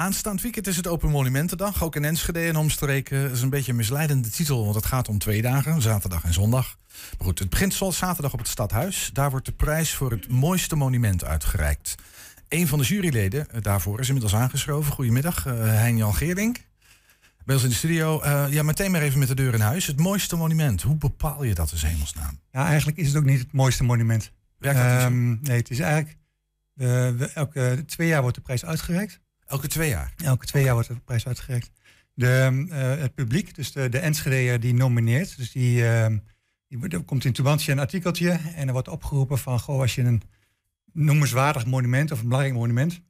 aanstaand weekend is het Open Monumentendag. Ook in Enschede en omstreken. Dat is een beetje een misleidende titel, want het gaat om twee dagen, zaterdag en zondag. Maar goed, het begint zoals zaterdag op het Stadhuis. Daar wordt de prijs voor het mooiste monument uitgereikt. Een van de juryleden eh, daarvoor is inmiddels aangeschoven. Goedemiddag, uh, Hein-Jan Geerdink. Bij ons in de studio. Uh, ja, meteen maar even met de deur in huis. Het mooiste monument, hoe bepaal je dat als hemelsnaam? Ja, eigenlijk is het ook niet het mooiste monument. Um, nee, het is eigenlijk... elke twee jaar wordt de prijs uitgereikt. Elke twee jaar? Elke twee jaar wordt de prijs uitgereikt. De, uh, het publiek, dus de, de Enschedeer die nomineert. Dus die, uh, die, er komt in Tubantje een artikeltje en er wordt opgeroepen van... Goh, als je een noemenswaardig monument of een belangrijk monument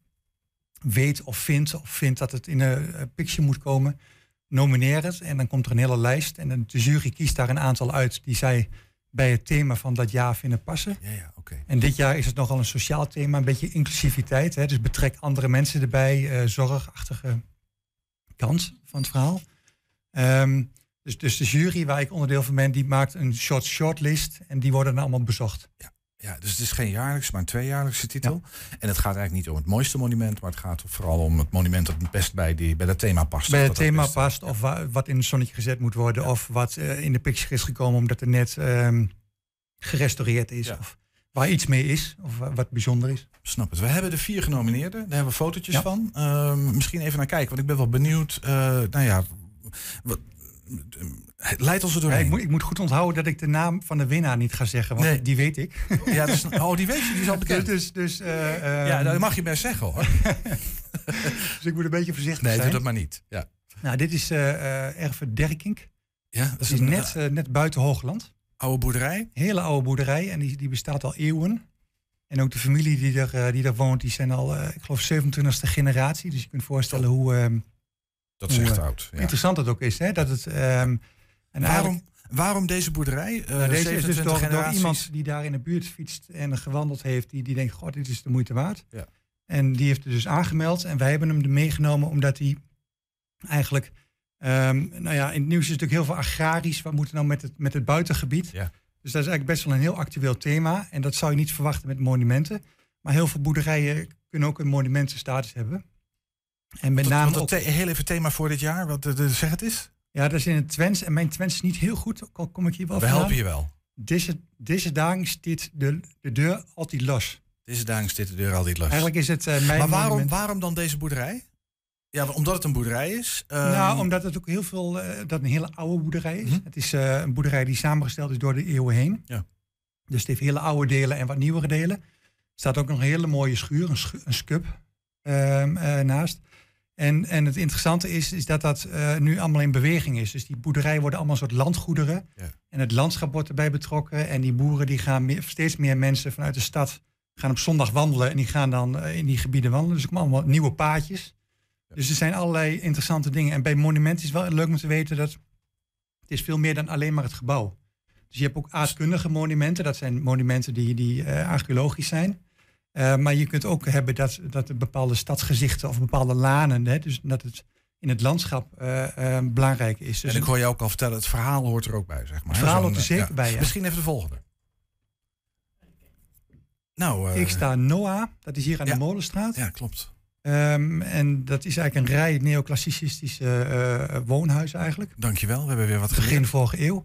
weet of vindt... of vindt dat het in een picture moet komen, nomineer het. En dan komt er een hele lijst en de jury kiest daar een aantal uit... die zij bij het thema van dat jaar vinden passen. Ja, ja, okay. En dit jaar is het nogal een sociaal thema, een beetje inclusiviteit. Hè? Dus betrek andere mensen erbij, uh, zorgachtige kant van het verhaal. Um, dus, dus de jury waar ik onderdeel van ben, die maakt een short shortlist en die worden dan allemaal bezocht. Ja. Ja, dus het is geen jaarlijks, maar een tweejaarlijkse titel. En het gaat eigenlijk niet om het mooiste monument, maar het gaat vooral om het monument dat het best bij, die, bij dat thema past. Bij het thema past, of wat in het zonnetje gezet moet worden, of wat uh, in de picture is gekomen omdat het net um, gerestaureerd is. Of waar iets mee is, of wat bijzonder is. Snap het. We hebben de vier genomineerden, daar hebben we fotootjes van. Uh, misschien even naar kijken, want ik ben wel benieuwd. Uh, nou ja, wat, Leidt ons er doorheen. Ja, ik, moet, ik, moet, goed onthouden dat ik de naam van de winnaar niet ga zeggen, want nee. die weet ik. Ja, dus, oh, die weet je, die is al bekend. Dus, dus, uh, ja, dat mag je best zeggen hoor. dus ik moet een beetje voorzichtig nee, zijn. Nee, doe dat maar niet. Ja. Nou, dit is uh, Erve Derkink. Ja, dat, is, net, uh, net buiten Hoogland. Oude boerderij? Hele oude boerderij en die, die bestaat al eeuwen. En ook de familie die er, die er woont, die zijn al, ik geloof, 27e generatie. Dus je kunt voorstellen oh. hoe... Ehm, dat is echt oud. Ja. Interessant het ook is, hè? Dat het, um, en waarom, waarom deze boerderij? Uh, deze is dus door, door, iemand die daar in de buurt fietst en gewandeld heeft, die, die denkt, god, dit is de moeite waard. Ja. En die heeft het dus aangemeld en wij hebben hem er meegenomen omdat hij eigenlijk, um, nou ja, in het nieuws is natuurlijk heel veel agrarisch. Wat moeten nou met het, met het buitengebied? Ja. Dus dat is eigenlijk best wel een heel actueel thema. En dat zou je niet verwachten met monumenten. Maar heel veel boerderijen kunnen ook een monumentenstatus hebben. En met name. Het heel even thema voor dit jaar, wat de, zeg het is? Ja, dat is in het Twents. En mijn Twents is niet heel goed, al kom ik hier wel We helpen je wel. Deze, deze dagen staat de, de deur altijd los. Deze dagen staat de deur altijd los. Eigenlijk is het uh, mijn Maar waarom, waarom dan deze boerderij? Ja, omdat het een boerderij is. Um... Nou, omdat het ook heel veel, uh, dat een hele oude boerderij is. Mm -hmm. Het is uh, een boerderij die samengesteld is door de eeuwen heen. Ja. Dus het heeft hele oude delen en wat nieuwere delen. Er staat ook nog een hele mooie schuur, een, scub um, naast. En, en het interessante is, is dat dat uh, nu allemaal in beweging is. Dus die boerderijen worden allemaal een soort landgoederen. Ja. En het landschap wordt erbij betrokken. En die boeren die gaan meer, steeds meer mensen vanuit de stad gaan op zondag wandelen. En die gaan dan uh, in die gebieden wandelen. Dus er komen allemaal nieuwe paadjes. Ja. Dus er zijn allerlei interessante dingen. En bij monumenten is wel leuk om te weten dat het is veel meer dan alleen maar het gebouw. Dus je hebt ook aardkundige monumenten. Dat zijn monumenten die, die uh, archeologisch zijn. Uh, maar je kunt ook hebben dat, dat bepaalde stadsgezichten of bepaalde lanen, hè, dus dat het in het landschap uh, uh, belangrijk is. Dus en ik hoor je ook al vertellen, het verhaal hoort er ook bij, zeg maar. Het verhaal hoort er zeker ja. bij, ja. Misschien even de volgende. Nou, ik sta Noah, dat is hier aan ja. de Molenstraat. Ja, klopt. Um, en dat is eigenlijk een rij neoclassicistische woonhuizen eigenlijk. Dankjewel, we hebben weer wat Begin geleerd. vorige eeuw.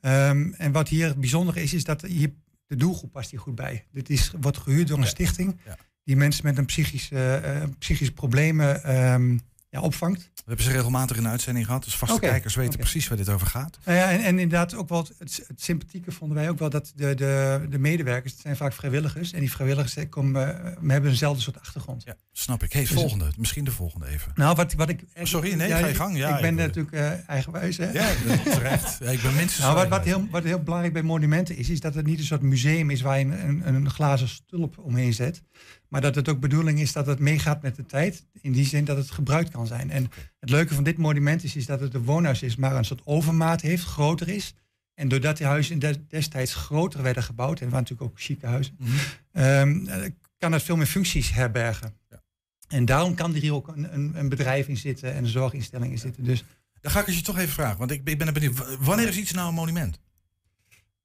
Um, en wat hier bijzonder is, is dat hier de doelgroep past hier goed bij. Dit is, wordt gehuurd door een stichting die mensen met een psychische, eh, psychische problemen ehm, ja, opvangt. We hebben ze regelmatig in de uitzending gehad, dus vaste kijkers weten precies waar dit over gaat. Nou ja, en, en inderdaad ook wel het, het sympathieke vonden wij ook wel dat de, de, de medewerkers, het zijn vaak vrijwilligers, en die vrijwilligers eh, komen, eh, hebben eenzelfde soort achtergrond. Ja, snap ik. Hey, Dus- volgende. Misschien de volgende even. Nou, wat, wat ik. Sorry, nee, ja, ga je gang. Ja, ik ben ik- natuurlijk eh, eigenwijs. Hè? Ja, terecht. Ja, ik ben minstens Nou, wat, wat, heel, wat heel belangrijk bij monumenten is, is dat het niet een soort museum is waar je een, een, een glazen stulp omheen zet. Maar dat het ook bedoeling is dat het meegaat met de tijd. In die zin dat het gebruikt kan zijn. En het leuke van dit monument is, is dat het een woonhuis is, maar een soort overmaat heeft, groter is. En doordat die huizen des- destijds groter werden gebouwd, en waren natuurlijk ook chique huizen, Mhm. ehm, eh, kan het veel meer functies herbergen. Ja. En daarom kan er hier ook een, een, een bedrijf in zitten en een zorginstelling in zitten. Dus Dan ga ik je toch even vragen, want ik, ik ben benieuwd. Wanneer is iets nou een monument?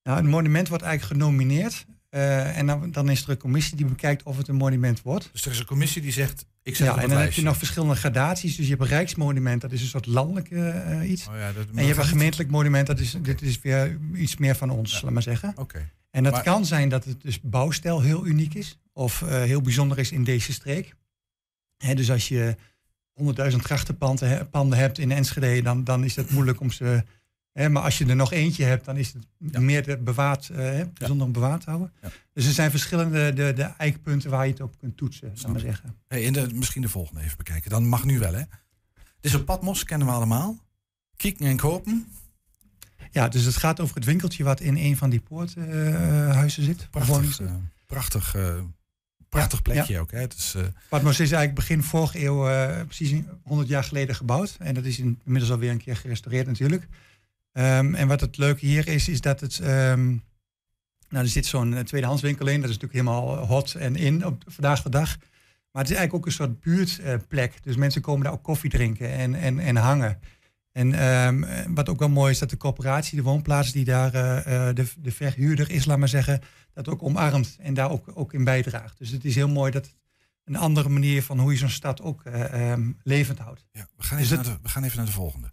Nou, een monument wordt eigenlijk genomineerd. Eh, en dan, dan is er een commissie die bekijkt of het een monument wordt. Dus er is een commissie die zegt, Ik zeg ja, en dan heb je nog verschillende gradaties. Dus je hebt een rijksmonument, dat is een soort landelijk eh, iets. Oh ja, dat, en je hebt een gemeentelijk monument, dat is, dit is weer iets meer van ons, laat maar zeggen. Oké. En dat Maar- kan zijn dat het dus bouwstijl heel uniek is. Of eh, heel bijzonder is in deze streek. Hè, dus als je 100.000 grachtenpanden he- panden hebt in Enschede, dan, dan is het moeilijk om ze... Hè, maar als je er nog eentje hebt, dan is het Ja. meer bewaard, eh, hè, bijzonder om bewaard te houden. Dus er zijn verschillende de, de eikpunten waar je het op kunt toetsen, Snap maar ik. zeggen. Hey, en de, misschien de volgende even bekijken. Dan mag nu wel, hè? Is een Patmos, kennen we allemaal. Kieken en kopen. Ja, dus het gaat over het winkeltje wat in een van die poorthuizen zit. Prachtig, eh, prachtig, eh, prachtig Ja, plekje ook, hè? Het is, eh, Patmos is eigenlijk begin vorige eeuw, eh, precies 100 jaar geleden gebouwd. En dat is in- inmiddels alweer een keer gerestaureerd natuurlijk. Ehm, en wat het leuke hier is, is dat het... ehm, nou, er zit zo'n eh, tweedehandswinkel in. Dat is natuurlijk helemaal hot en in op vandaag de dag. Maar het is eigenlijk ook een soort buurtplek. dus mensen komen daar ook koffie drinken en, en, en hangen. En ehm, eh, wat ook wel mooi is, dat de coöperatie, de woonplaats die daar eh, eh, de, de verhuurder is, laat maar zeggen, dat ook omarmt en daar ook, ook in bijdraagt. Dus het is heel mooi dat het een andere manier van hoe je zo'n stad ook eh, levend houdt. ja, we, gaan Is even naar de, we gaan even naar de volgende.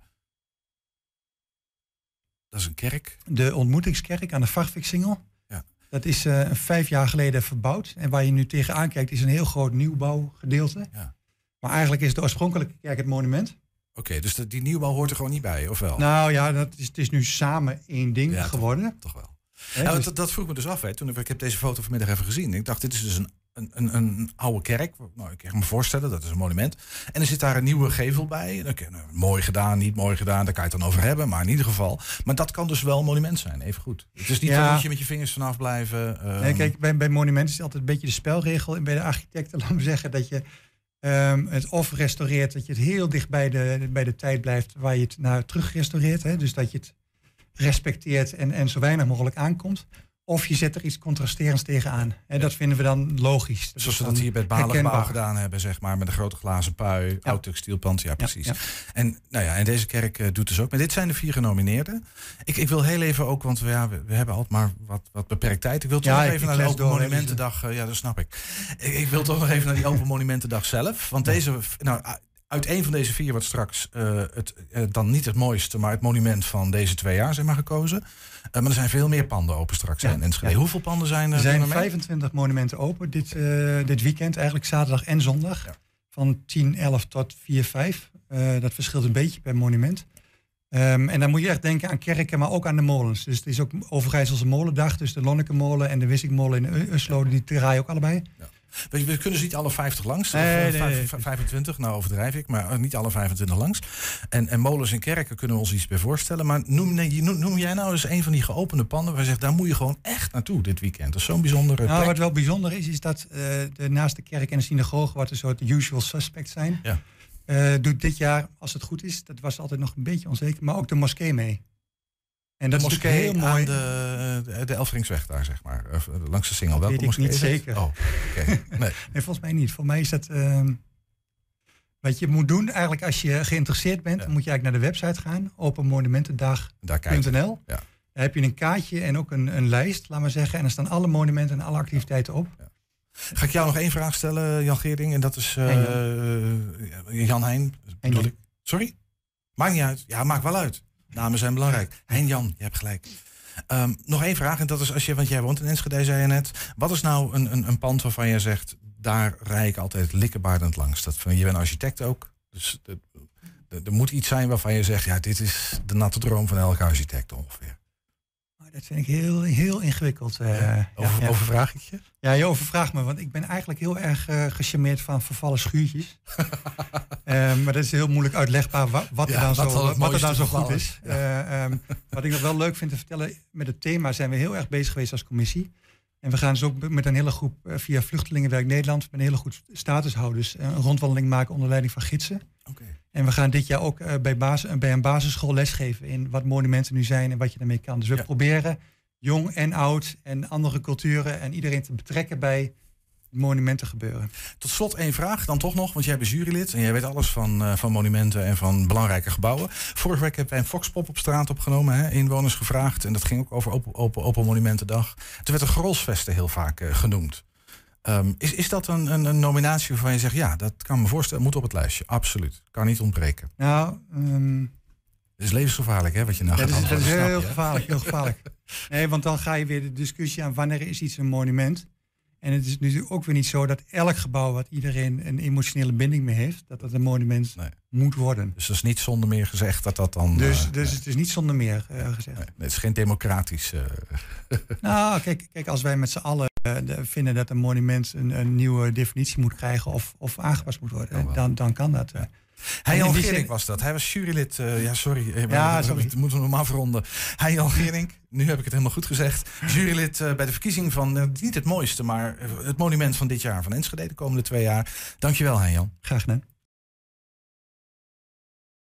Dat is een kerk. De ontmoetingskerk aan de Varviksingel. Ja. Dat is eh, vijf jaar geleden verbouwd. En waar je nu tegenaan kijkt is een heel groot nieuwbouwgedeelte. Ja. Maar eigenlijk is de oorspronkelijke kerk het monument. Oké, dus de- die nieuwbouw hoort er gewoon niet bij, of wel? Nou ja, dat is, het is nu samen één ding Ja, toch. geworden. Toch wel. Hè, Nou, dus- dat, dat vroeg me dus af. Hè. Toen ik, ik heb deze foto vanmiddag even gezien. Ik dacht, dit is dus een, een, een, een oude kerk. Nou, ik kan me voorstellen, dat is een monument. En er zit daar een nieuwe gevel bij. Nou, mooi gedaan, niet mooi gedaan, daar kan je het dan over hebben. Maar in ieder geval. Maar dat kan dus wel een monument zijn, even goed. Het is niet Ja. dat moet je met je vingers vanaf blijven. ehm, Nee, kijk, bij, bij monumenten is het altijd een beetje de spelregel. En bij de architecten, laten we zeggen, dat je ehm, het of restaureert, dat je het heel dicht bij de, bij de tijd blijft waar je het naar terug restaureert. Hè? Dus dat je het respecteert en, en zo weinig mogelijk aankomt. Of je zet er iets contrasterends tegenaan. En dat vinden we dan logisch. Zoals dan dat hier bij het Balengebouw gedaan hebben, zeg maar. Met een grote glazen pui, oud textielpand. Ja, precies. ja. En, nou ja, en deze kerk eh, doet dus ook. Maar dit zijn de vier genomineerden. Ik, ik wil heel even ook, want we, ja, we, we hebben altijd maar wat, wat beperkt tijd. Ik wil toch Ja, nog even naar de Open hè, Monumentendag. eh, ja, dat snap ik. ik. Ik wil toch nog even naar die Open Monumentendag zelf. Want deze, nou, uit een van deze vier wordt straks eh, het, eh, dan niet het mooiste, maar het monument van deze twee jaar zeg maar gekozen. Eh, maar er zijn veel meer panden open straks Ja, in Enschede. ja. Hoeveel panden zijn er? Er zijn doen er mee? 25 monumenten open dit, dit weekend, eigenlijk zaterdag en zondag. Ja. Van 10, 11 tot 4, 5. Eh, dat verschilt een beetje per monument. Ehm, en dan moet je echt denken aan kerken, maar ook aan de molens. Dus het is ook Overijsselse molendag. Dus de Lonnekemolen en de Wissikmolen in Uslo, die draaien ook allebei. We, we kunnen ze niet alle 50 langs. Nee, of, eh, nee, 25, nou overdrijf ik, maar eh, niet alle 25 langs. En, en molens en kerken kunnen we ons iets bij voorstellen. Maar noem, nee, noem, noem jij nou eens een van die geopende panden waar je zegt, daar moet je gewoon echt naartoe dit weekend. Dat is zo'n bijzondere Nou, plek. wat wel bijzonder is, is dat eh, de, naast de kerk en de synagoge, wat een soort usual suspect zijn, Ja. doet dit jaar, als het goed is, dat was altijd nog een beetje onzeker, maar ook de moskee mee. En dat de is moskee natuurlijk heel mooi. aan de, de, de Elfringsweg daar, zeg maar. Eh, langs de Singel. Welke weet ik moskee niet is zeker. Oh. Nee. Nee, volgens mij niet. Voor mij is dat. ehm, wat je moet doen, eigenlijk als je geïnteresseerd bent, Ja. dan moet je eigenlijk naar de website gaan, openmonumentendag.nl. Ja. Daar heb je een kaartje en ook een, een lijst, laat maar zeggen. En er staan alle monumenten en alle activiteiten op. Ga ik jou nog één vraag stellen, Jan Geerding? En dat is eh, eh, Jan Heijn. Jan. ik. Sorry? Maakt niet uit. Ja, maakt wel uit. Namen zijn belangrijk. Hein Jan, je hebt gelijk. Ehm, nog één vraag, en dat is als je, want jij woont in Enschede, zei je net. Wat is nou een, een, een pand waarvan je zegt, daar rij ik altijd likkerbaardend langs? Dat, je bent architect ook, dus er- moet iets zijn waarvan je zegt, ja, dit is de natte droom van elke architect ongeveer. Maar dat vind ik heel, heel ingewikkeld. eh, ja, Over, ja. Overvraag ik je? Ja, je overvraagt me, want ik ben eigenlijk heel erg eh gecharmeerd van vervallen schuurtjes. Eh, maar dat is heel moeilijk uitlegbaar wa- wat er dan wat zo, wat er dan zo goed is. Eh, ehm, wat ik nog wel leuk vind te vertellen, met het thema zijn we heel erg bezig geweest als commissie. En we gaan dus ook met een hele groep eh, via Vluchtelingenwerk Nederland, met een hele groep statushouders, eh, een rondwandeling maken onder leiding van gidsen. En we gaan dit jaar ook bij, basis, bij een basisschool lesgeven in wat monumenten nu zijn en wat je daarmee kan. Dus we Ja. proberen jong en oud en andere culturen en iedereen te betrekken bij monumenten gebeuren. Tot slot één vraag dan toch nog, want jij bent jurylid en jij weet alles van, eh, van monumenten en van belangrijke gebouwen. Vorige week hebben wij een Foxpop op straat opgenomen, hè, inwoners gevraagd. En dat ging ook over Open, open, open Monumentendag. Toen werd de Grolsvesten heel vaak eh, genoemd. Ehm, is, is dat een, een, een, nominatie waarvan je zegt, ja, dat kan me voorstellen, moet op het lijstje. Absoluut. Kan niet ontbreken. Nou, um, het is levensgevaarlijk, hè, wat je nou gaat Dat is, dat is heel, gevaarlijk, heel gevaarlijk. Nee, want dan ga je weer de discussie aan wanneer is iets een monument. En het is natuurlijk ook weer niet zo dat elk gebouw wat iedereen een emotionele binding mee heeft, dat dat een monument moet worden. Dus dat is niet zonder meer gezegd dat dat dan. Dus, uh, dus het is niet zonder meer uh, gezegd. Nee, het is geen democratisch. Uh... nou, kijk, kijk, als wij met z'n allen vinden dat een monument een, een, nieuwe definitie moet krijgen of, of aangepast moet worden, dan, dan kan dat. Hij Gerink was dat. Hij was jurylid. Uh, ja, sorry. Ja, sorry. We moeten we hem afronden. Hij Gerink, nu heb ik het helemaal goed gezegd. Jurylid uh, bij de verkiezing van, uh, niet het mooiste, maar het monument van dit jaar van Enschede de komende twee jaar. Dankjewel, Jan. Graag gedaan.